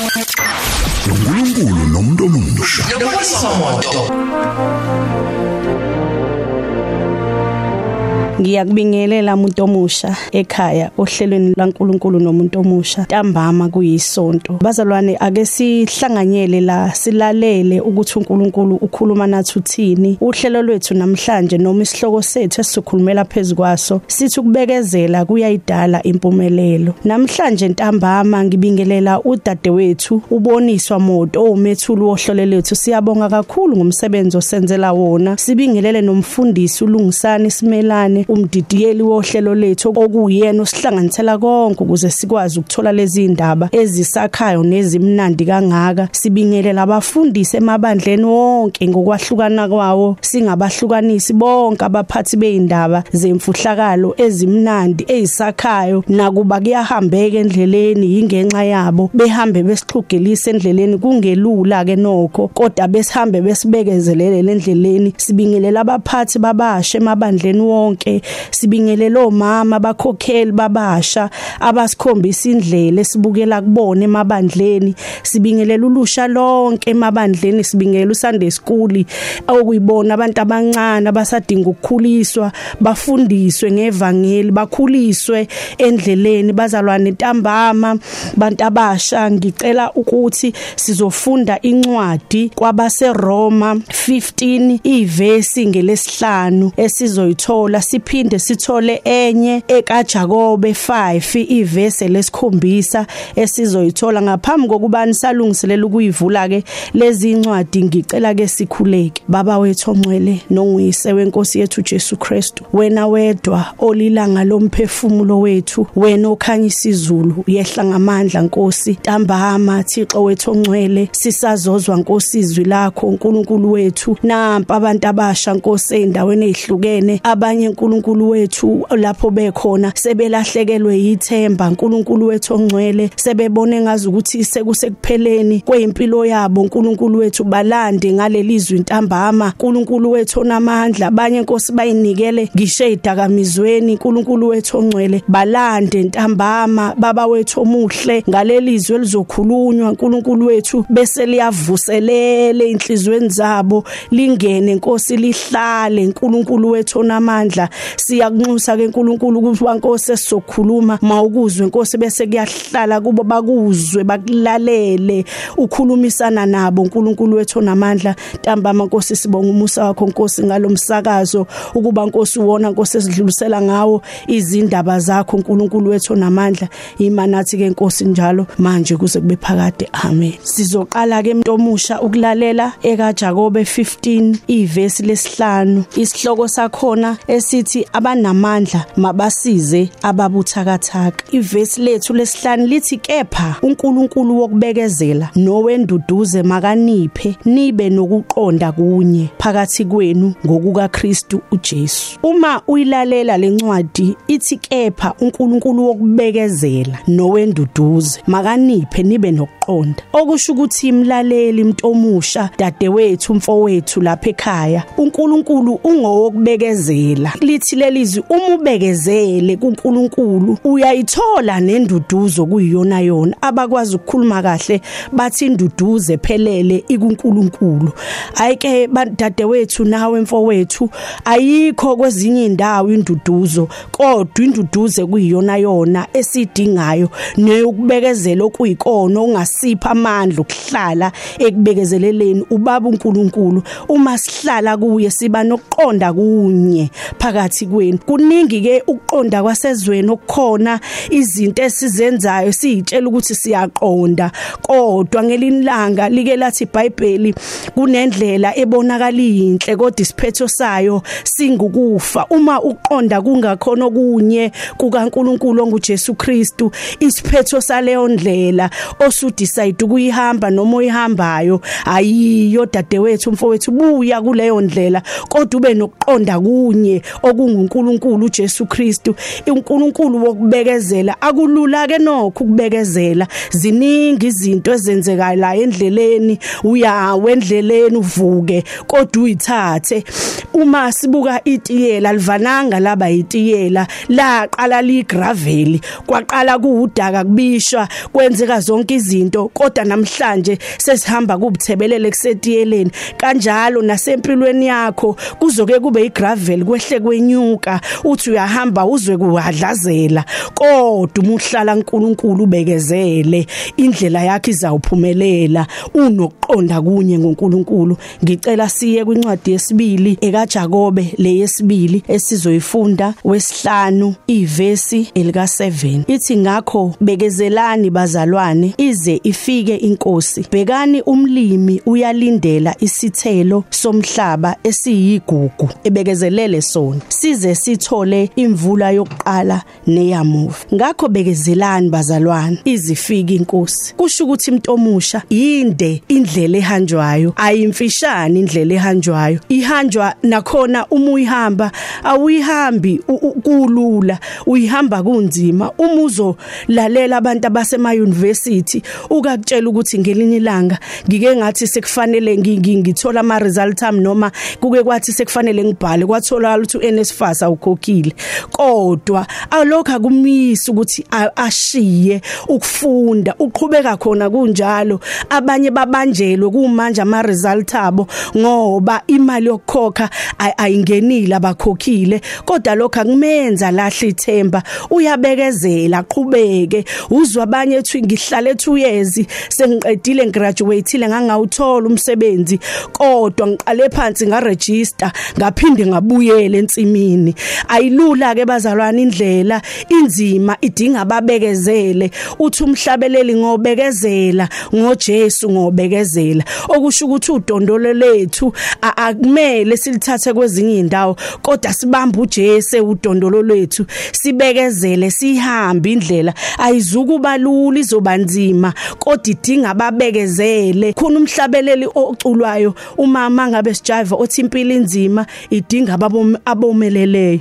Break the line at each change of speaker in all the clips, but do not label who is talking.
uNkulunkulu nomuntu omusha
Yabonisa moto.
Ngiyakubingelela umuntu omusha ekhaya ohlelweni laNkuluNkulu nomuntu omusha. Ntambama kuyisonto. Bazalwane ake sihlanganyele la silalele ukuthi uNkulunkulu ukhuluma nathi uthini. Uhlelo lwethu namhlanje noma isihloko sethu esizokhulumela phezukwaso sithi ukubekezela kuyayidala impumelelo. Namhlanje ntambama ngibingelela udadewethu uboniswa moto owumethuli wohlelo lethu. Siyabonga kakhulu ngomsebenzi osenzela wona. Sibingelele nomfundisi ulungisani simelane umdidiyeli wohlelo lethu okuyena osihlanganisela konke ukuze sikwazi ukuthola lezi indaba ezisakhayo nezimnandi kangaka. Sibingelela abafundisi emabandleni wonke ngokwahlukana kwawo. Singabahlukanisi bonke abaphathi beindaba zemfuhlakalo ezimnandi ezisakhayo nakuba kuyahambeka endleleni ingenxa yabo. Behambe besixhugelisa endleleni kungelula ke nokho. Kodwa besihambe besibekezelele endleleni sibingelela abaphathi babasha emabandleni wonke. Sibingelela omama abakhokheli babasha abasikhombisa indlela esibukela kubona emabandleni. Sibingelela ulusha lonke emabandleni sibingelela uSunday school okuyibona abantu abancane abasadinga ukukhuliswa bafundiswe ngevangeli bakhuliswe endleleni bazalwane ntambama bantu abasha ngicela ukuthi sizofunda incwadi kwabaseRoma 15 ivesi ngelesihlanu esizoyithola siphinde sithole enye ekaJakobe 5 ivesi lesikhombisa esizoyithola. Ngaphambi kokuba nisalungiselela ukuyivula ke lezi incwadi ngicela ke sikhuleke. Baba wethu ongcwele nonguyise wenkosi yethu Jesu Kristu wena wedwa olilanga lomphefumulo wethu wena okhanyisa izulu yehla ngamandla Nkosi. Ntambama Thixo wethu ongcwele sisazozwa Nkosi izwi lakho uNkulunkulu wethu. Nampa abantu abasha Nkosi endaweni ezihlukene abanye uNkulunkulu wethu lapho bekhona sebelahlekelwe yithemba uNkulunkulu wethu ongcwele sebebone ngazi ukuthi sekusekupheleni kweimpilo yabo. uNkulunkulu wethu balande ngaleli zwi ntambama. uNkulunkulu wethu onamandla abanye Nkosi bayinikele ngisho ezidakamizweni uNkulunkulu wethu ongcwele balande ntambama. Baba wethu omuhle ngaleli zwi elizokhulunywa. uNkulunkulu wethu bese liyavuselele inhlizweni zabo lingene Nkosi lihlale. uNkulunkulu wethu onamandla siyakunxusa ke uNkulunkulu ukuthi wankosi esizokhuluma. Mawukuzwe Nkosi bese kuyahlala kubo bakuzwe bakulalele. Ukhulumisana nabo uNkulunkulu wethu onamandla. Ntambama Nkosi sibonga umusa wakho Nkosi ngalomsakazo ukuba Nkosi uwona Nkosi esidlulisela ngawo izindaba zakho uNkulunkulu wethu onamandla. Imanathi ke Nkosi njalo manje kuze kube phakade. Amen. Sizoqala ke umuntu omusha ukulalela eka Jakobe 15 ivesi lesihlanu. Isihloko sakhona esithi abanamandla mabasize ababuthakathaka. Ivesi lethu lesihlanu lithi kepha uNkulunkulu wokubekezela nowenduduze makaniphe nibe nokuqonda kunye phakathi kwenu ngokuka Kristu uJesu. Uma uyilalela lencwadi ithi kepha uNkulunkulu wokubekezela nowenduduze makaniphe nibe nokuqonda. Okusho ukuthi imlaleli umuntu omusha dadewethu mfowethu lapha ekhaya uNkulunkulu ungowokubekezela. Lithi lelizwi uma ubekezele kuNkulunkulu uyayithola nenduduzo kuyiyona yona. Abakwazi ukukhuluma kahle bathi induduze phelele ikuNkulunkulu. Ayike dadewethu nawe mfowethu ayikho kwezinye indawo induduzo kodwa induduze kuyiyona yona esidingayo. Neyokubekezela okuyikona ongasipha amandla okuhlala ekubekezeleleni ubaba uNkulunkulu. Uma sihlala kuye siba nokuqonda kunye phakathi kwenu kuningi ke ukuqonda kwasezweni okukhona izinto esizenzayo siyitshela ukuthi siyaqonda. Kodwa ngelinlanga like lathi iBhayibheli kunendlela ebonakala inhle kodwa isiphetho sayo singukufa. Uma uqonda kungakhona okunye kukaNkuluNkulu onguJesu Kristu isiphetho saleyo ndlela osudecide ukuyihamba noma oyihambayo ayiyo dadewethu mfowethu buya kuleyo ndlela. Kodwa ube nokuqonda kunye kunguNkulunkulu uJesu Kristu uNkulunkulu wokubekezela. Akulula ke nokho ukubekezela. Ziningi izinto ezenzekayo la endleleni. Uya wendleleni uvuke kodwa uyithathe. Uma sibuka itiyela livananga laba itiyela. Laqala ligravel kwaqala kuudaka kubishwa kwenzeka zonke izinto kodwa namhlanje sesihamba kubuthebelele kusetiyeleni. Kanjalo nasempilweni yakho kuzoke kube igravel kwehle kwenyuka uthi uyahamba uzwe kuhadlazela kodwa umuhlala uNkulunkulu ubekezele indlela yakhe izawuphumelela unokuqonda kunye ngoNkulunkulu. Ngicela siye kwincwadi yesibili ekaJakobe leyesibili esizoyifunda wesihlanu ivesi elika 7 ithi ngakho bekezelani bazalwane ize ifike inkosi. Bhekani umlimi uyalindela isithelo somhlaba esiyigugu ebekezelele sona. Size sithole imvula yokuqala neyamuva. Ngakho bekezelani bazalwane. Izifika inkosi kusho ukuthi umuntu omusha inde indlela ehanjwayo ayimfishane indlela ehanjwayo. Ihanjwa nakhona uma uyihamba awuyihambi kulula uyihamba kunzima. Uma uzolalela abantu abasema university ukakutshela ukuthi ngelinye ilanga ngike ngathi sekufanele ngithola ama result ami noma kuke kwathi sekufanele ngibhale kwatholakala ukuthi uNSFAS awukhokhile kodwa alokho akumisi ukuthi ashiye ukufunda uqhubeka khona kunjalo. Abanye babanjelwe kumanje ama result abo ngoba imali yokukhokha ayingenile abakhokhile. Kodwa lokho akumenza lahle ithemba uyabekezela aqhubeke. Uzwa abanye ethi ngihlale 2 years sengiqedile ngigraduateile ngangawuthola umsebenzi kodwa ngiqale phansi ngaregister ngaphinde ngabuyela ensimini. Ayilula ke bazalwana indlela inzima idinga ababekezele. Uthi umhlabeleli ngobekezela ngoJesu ngobekezela. Okusho ukuthi udondolo lethu akumele silithathe kwezinye indawo kodwa sibambe uJesu udondolo lwethu sibekezele sihambe indlela. Ayizukuba lula izobanzima kodwa idinga ababekezele. Khona umhlabeleli oculwayo umama ngabe sijiva othi impilo inzima idinga abomeleleyo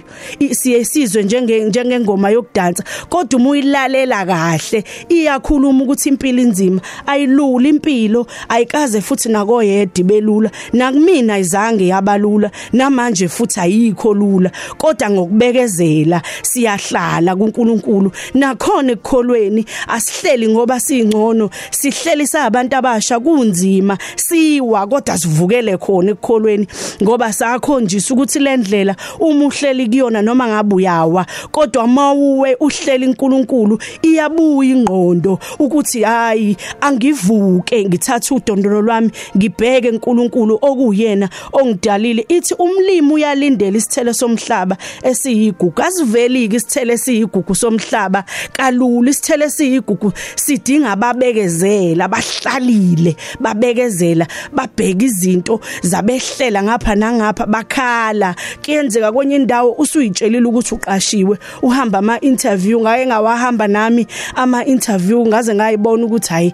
siye sizwe njenge njengengoma yokudansa kodwa uma uyilalela kahle iyakhuluma ukuthi impilo inzima ayilula impilo ayikaze futhi nakoyedi belula nakumina izange yabalula namanje futhi ayikho lula. Kodwa ngokubekezela siyahlala kuNkulunkulu nakhona ekukholweni asihleli ngoba singcono sihleli sabantu abasha kunzima siwa kodwa sivukele khona ekukholweni ngoba sakhonjisa ukuthi lendlela uma uhleli kuyona noma ngabe uyawa kodwa mawuwe uhleli uNkulunkulu iyabuya ingqondo ukuthi hayi angivuke ngithatha udondolo lwami ngibheke uNkulunkulu okuyena ongidalile. Ithi umlimi uyalindela isithelo somhlaba esiyigugu asiveliki isithelo esiyigugu somhlaba kalula isithelo esiyigugu sidinga ababekezela abahlalile babekezela babheka izinto zabehlela ngapha nangapha bakhala kuyenzeka kwenye indawo usuyitshelile ukuthi uqashiwe. Uhamba ama interview ngake ngawahamba nami ama interview ngaze ngayibona ukuthi hayi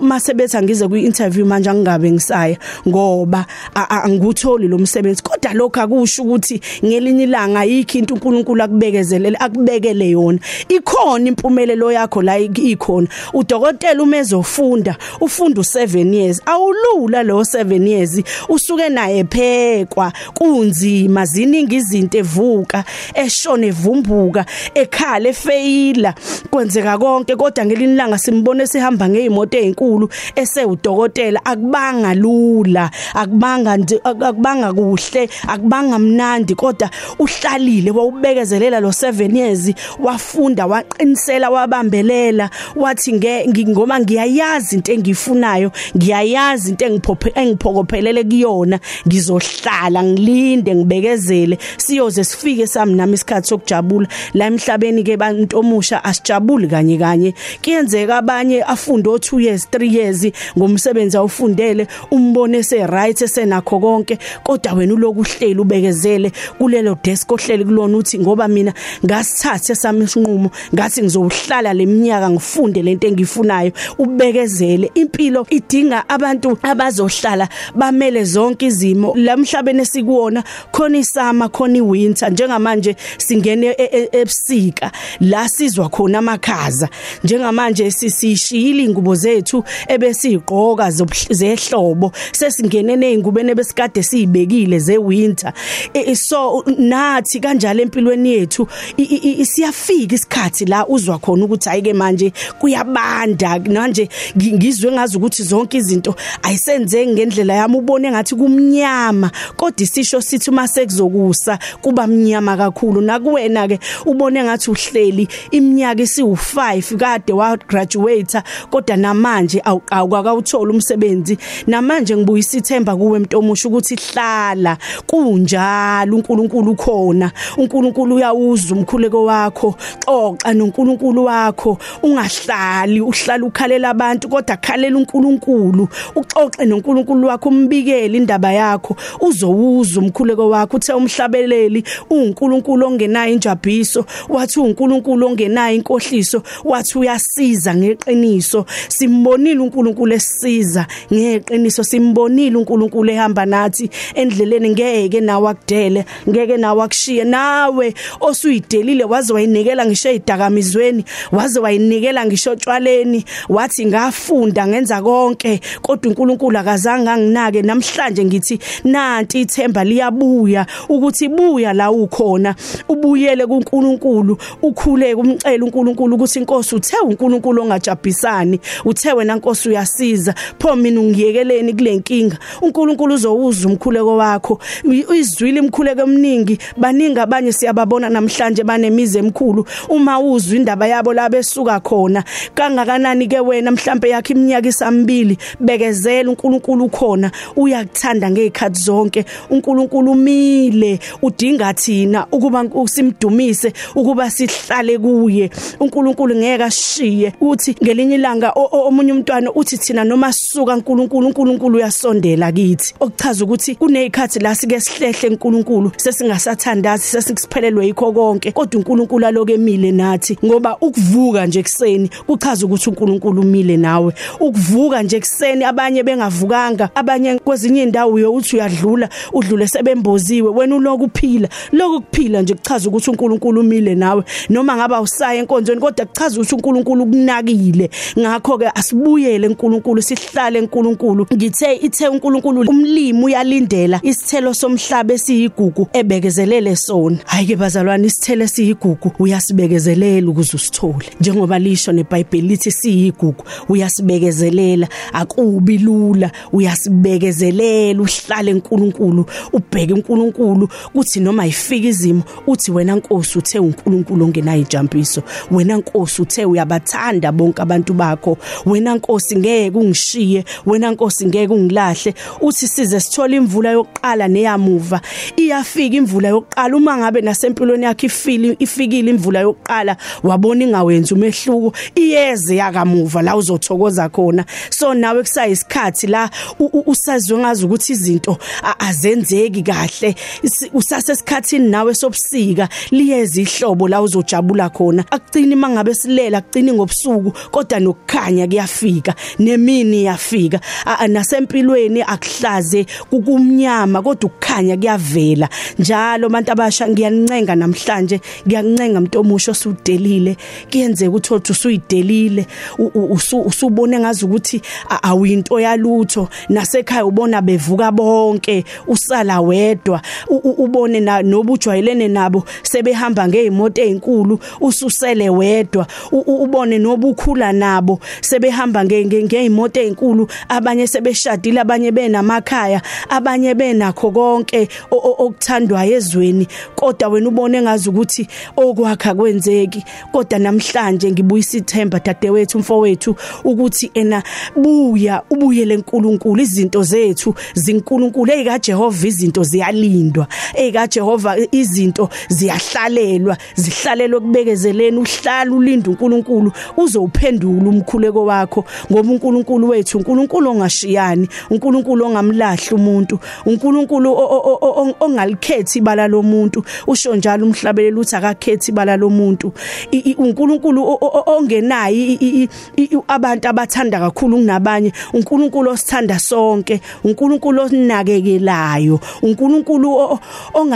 mase bethi ngize kwi interview manje angingabe ngisaya ngoba angikutholi lo msebenzi. Kodwa lokho akusho ukuthi ngelinye ilanga yikho into uNkulunkulu akubekezelele akubekele yona. Ikhona impumelelo yakho la ikhona. Udokotela uma ezofunda ufunda u7 years. Awulula lo 7 years usuke naye phekwa kunzima ziningi izinto evuka eshone evumbuka ekhala efeyila. Kwenzeka konke kodwa ngelinye ilanga simbone sihamba ngeimoto ezinkulu esewudokotela. Akubanga lula akubanga akubanga kuhle akubanga mnandi kodwa uhlalile wawubekezelela lo 7 years wafunda waqinisela wabambelela. Wathi ngingoma ngiyayazi into engiyifunayo ngiyayazi into engiphophe engiphokophelele kuyona. Ngizohlala ngilinde ngibekezele. Siyoze sifike sami nami isikhathi sokujabula. La emhlabeni ke bantu omusha asijabuli kanye kanye. Kuyenzeka abanye afunde o 2 years 3 years ngomsebenzi awufundele umbone se right esenakho konke. Kodwa wena uloku uhleli ubekezele kulelo desk ohleli kulona uthi ngoba mina ngasithathe sami isinqumo ngathi ngizohlala leminyaka ngifunde lento engiyifunayo ubekezele. Impilo idinga abantu abazohlala bamele zonke izimo. La emhlabeni esikuwona khona isama khona iwinter njengamanje singene e, e, ebusika la sizwa khona amakhaza. Njengamanje sisishiyile ingubo zethu ebesizigqoka zehlobo sesingene nezingubene besikade siyibekile zewinter. So nathi kanjalo empilweni yethu siyafika isikhathi la uzwa khona ukuthi ayike manje kuyabanda. Manje ngizwe ngazi ukuthi zonke izinto ayisenzeki ngendlela yami ubone ngathi kumnyama kodwa isisho sithi uma sekuzokusa kuba mnyama kakhulu. Nakuwena ke ubone ngathi uhleli iminyaka isiwu5 kade wa graduate kodwa namanje awukawuthola umsebenzi. Namanje ngibuyisa ithemba kuwe mntomusha ukuthi hlala kunjalo uNkulunkulu khona uNkulunkulu uyawuza umkhuleko wakho xoxa noNkulunkulu wakho. Ungahlali uhlala ukhalela abantu kodwa khalela uNkulunkulu. Uxoxe noNkulunkulu wakho umbikele indaba yakho. Uzowuza umkhuleko wakho uthe umhlabeleli uNkulunkulu ongenayo injabiso wathi uNkulunkulu ongenayo inkohliso wathi uyasiza ngeqiniso. Simbonile uNkulunkulu esisiza ngeqiniso simbonile uNkulunkulu ehamba nathi endleleni ngeke nawe akudele ngeke nawe akushiye. Nawe osuyidelile waze wayinikela ngisho ezidakamizweni waze wayinikela ngisho tshwaleni wathi ngafunda ngenza konke kodwa uNkulunkulu akazange anginake. Namhlanje ngithi nanti ithemba liyabuya ukuthi buya la ukhona ubuyele kuNkulunkulu ukhule kumcela uNkulunkulu ukuthi inkosi uthe uNkulunkulu ongajabhisani uthe wena nkosi uyasiza pho mina ungiyekeleni kule nkinga? uNkulunkulu uzowuza umkhuleko wakho izwile imkhuleko eminingi baningi abanye siyababona namhlanje banemize emkhulu uma uzwa indaba yabo la besuka khona kangakanani ke wena mhlambe yakhe iminyaka isambili bekezela uNkulunkulu ukhona uyakuthanda ngezikhathi zonke uNkulunkulu umile udinga thina ukuba usimdumise ukuba sihlale kuye. uNkulunkulu ngeke ashiye uthi ngelinye ilanga omunye umntwana uthi thina noma sisuka uNkulunkulu uNkulunkulu uyasondela kithi. Okuchaza ukuthi kunezikhathi la sike sihlehle uNkulunkulu sesingasathandazi sesikuphelelwe yikho konke. Kodwa uNkulunkulu aloke emile nathi ngoba ukuvuka nje ekseni kuchaza ukuthi uNkulunkulu umile nawe. Ukuvuka nje ekseni abanye bengavukanga abanye kwezinye indawo uyothi uyadlula udlule sebemboziwe wena uloku uphila lokhu kuphila nje kuchaza ukuthi uNkulunkulu umile nawe noma ngaba usaya enkonzweni kodwa kuchaza ukuthi uNkulunkulu ukunakile. Ngakho ke asibuyele enkulunkulu sihlale enkulunkulu ngithe ithe uNkulunkulu umlimi uyalindela isithelo somhlaba esiyigugu ebekezelele sona. Hayi ke bazalwane isithelo esiyigugu uyasibekezelela ukuze usithole. Njengoba lisho neBhayibheli lithi siyigugu uyasibekezelela. Akubi lula uyasibekezelela uhlale enkulunkulu ubheke uNkulunkulu kuthi noma ifika izimo uthi wena Nkosi uthe uNkulunkulu ongenayo ijampiso. Wena Nkosi uthe uyabathanda bonke abantu bakho. Wena Nkosi ngeke ungishiye. Wena Nkosi ngeke ungilahle. Uthi size sithola imvula yokuqala neyamuva. Iyafika imvula yokuqala. Uma ngabe nasempilweni yakhe ifili ifikile imvula yokuqala wabona ingawenza umehluko. Iyeze yakamuva la uzothokoza khona. So nawe kusayisikhathi la usazwe ngazi ukuthi izinto azenzeki kahle. Usasesikhathini nawe sobusika liyeza ihlobo la uzojabula khona. Akucini mangabe silela akucini ngobusuku kodwa nokukhanya kuyafika nemini iyafika nasempilweni akuhlaze kukumnyama kodwa ukukhanya kuyavela. Njalo abantu abasha ngiyanincenga namhlanje ngiyancenga umuntu omusha osudelile kuyenzeka uthothi usuyidelile usubone ngazi ukuthi awuyinto yalutho. Nasekhaya ubona bevuka bonke usala wedwa ubone nobujwayelene nabo sebehamba ngeemoto ezinkulu ususele wedwa ubone nobukhula nabo sebehamba ngeemoto ezinkulu abanye sebeshadile abanye benamakhaya abanye benakho konke okuthandwa ezweni. Kodwa wena ubone ngazi ukuthi okwakha kwenzeki. Kodwa namhlanje ngibuyisa ithemba dadewethu mfowethu ukuthi ena buya ubuyele enkulunkulu izinto zethu zinkulunkulu ezika Jehova izinto ziyalindwa. Ezika Jehova izinto ziyahlalelwa zihlalelwe kubekezeleni uhlala ulinda uNkulunkulu uzowuphendula umkhuleko wakho ngoba uNkulunkulu wethu uNkulunkulu ongashiyani uNkulunkulu ongamlahli umuntu uNkulunkulu ongalikhethi ibala lomuntu usho njalo umhlabeleli uthi akakhethi ibala lomuntu. uNkulunkulu ongenayi abantu abathanda kakhulu kunabanye uNkulunkulu osithanda sonke uNkulunkulu osinakekelayo uNkulunkulu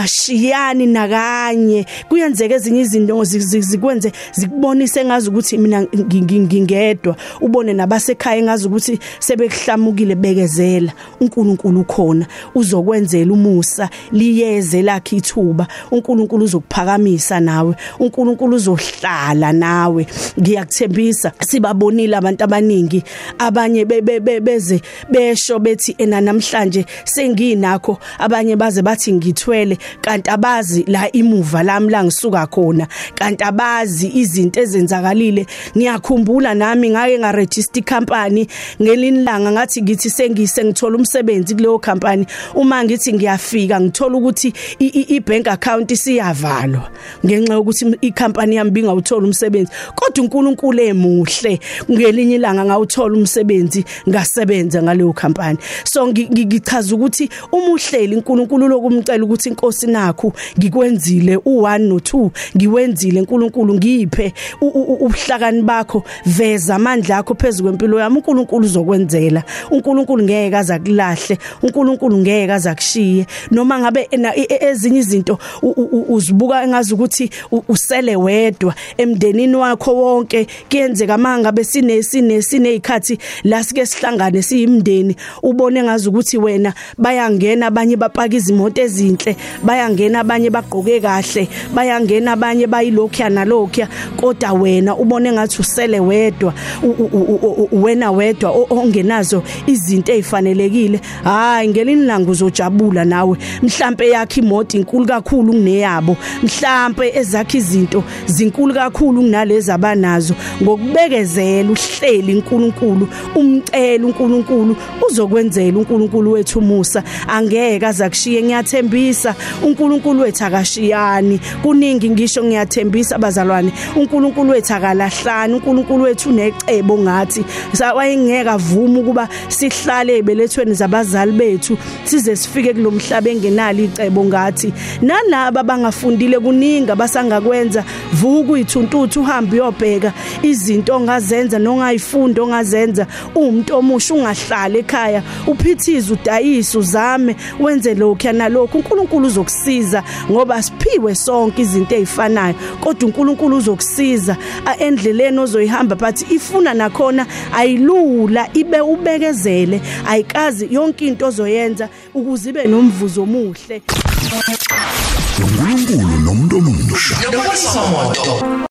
ungashiyani nakanye. Kuyenzeka ezinye izinto zikwenze zikubonise ngazi ukuthi mina ngingedwa. Ubone nabasekhaya ngazi ukuthi sebekuhlamukile bekezela. uNkulunkulu ukhona uzokwenzela umusa liyeze lakhe ithuba. uNkulunkulu uzokuphakamisa nawe. uNkulunkulu uzohlala nawe. Ngiyakuthembisa sibabonile abantu abaningi. Abanye beze besho bethi ena namhlanje senginakho abanye baze bathi ngithwele. Kanti abazi la imuva lami la ngisuka khona. Kanti abazi izinto ezenzakalile. Ngiyakhumbula nami ngake nga register company ngelini langa ngathi ngithi sengise ngithola umsebenzi kuleyo company uma ngithi ngiyafika ngithola ukuthi i-bank account isiyavalwa. Ngenxa yokuthi i-company yami bingawuthola umsebenzi. Kodwa uNkulunkulu emuhle ngelinye ilanga ngawuthola umsebenzi ngasebenza ngaleyo company so ngichaza ukuthi umuhleli uNkulunkulu lokumcela ukuthi inkosi nakho ngikwenzile u1 no2 ngiwenzile uNkulunkulu ngiphe ubuhlakani bakho. Veza amandla akho phezulu kwempilo yami uNkulunkulu uzokwenzela. uNkulunkulu ngeke aza kulahle uNkulunkulu ngeke aza kushiye noma ngabe ezinye izinto uzibuka engazi ukuthi usele wedwa emndenini wakho wonke kuyenzeka manga besine sine sinezikhathi la sike sihlangane siyimndeni ubone ngazi ukuthi wena bayangena abanye bapaka izimoto ezinhle bayangena abanye bagqoke kahle bayangena abanye bayilokhu nalokhu kodwa wena ubone ngathi usele wedwa wena wedwa ongenazo izinto ezifanelekile. Hayi ngelini langa uzojabula nawe. Mhlambe yakhe imoto inkulu kakhulu kuneyabo. Mhlambe ezakhe izinto zinkulu kakhulu kunalezi abanazo. Ngokubekezela uhleli uNkulunkulu umcela uNkulunkulu uzokwenzela uNkulunkulu wethu umusa. Angeke azakushiye ngiyathembisa. uNkulunkulu wethu akashiyani. Kuningi ngisho ngiyathembisa abazalwane. uNkulunkulu wethu akalahlani. uNkulunkulu wethu unecebo ngathi wayengeke avuma ukuba sihlale ebelethweni zabazali bethu size sifike kulomhlaba engenalo icebo ngathi nalabo abangafundile kuningi abasangakwenza. Vuka uyithuntuthu uhambe uyobheka izinto ongazenza nongayifunda ongazenza. Umuntu omusha ungahlala ekhaya uphithize udayise uzame wenze lokho nalokho uNkulunkulu uzokusiza ngoba siphiwe sonke izinto ezifanayo kodwa uNkulunkulu uzokusiza endleleni ozoyihamba but ifuna nakhona ayilula ibe ubekezele ayikazi yonke into ozoyenza ukuze ibe nomvuzo omuhle.
uNkulunkulu nomuntu omusha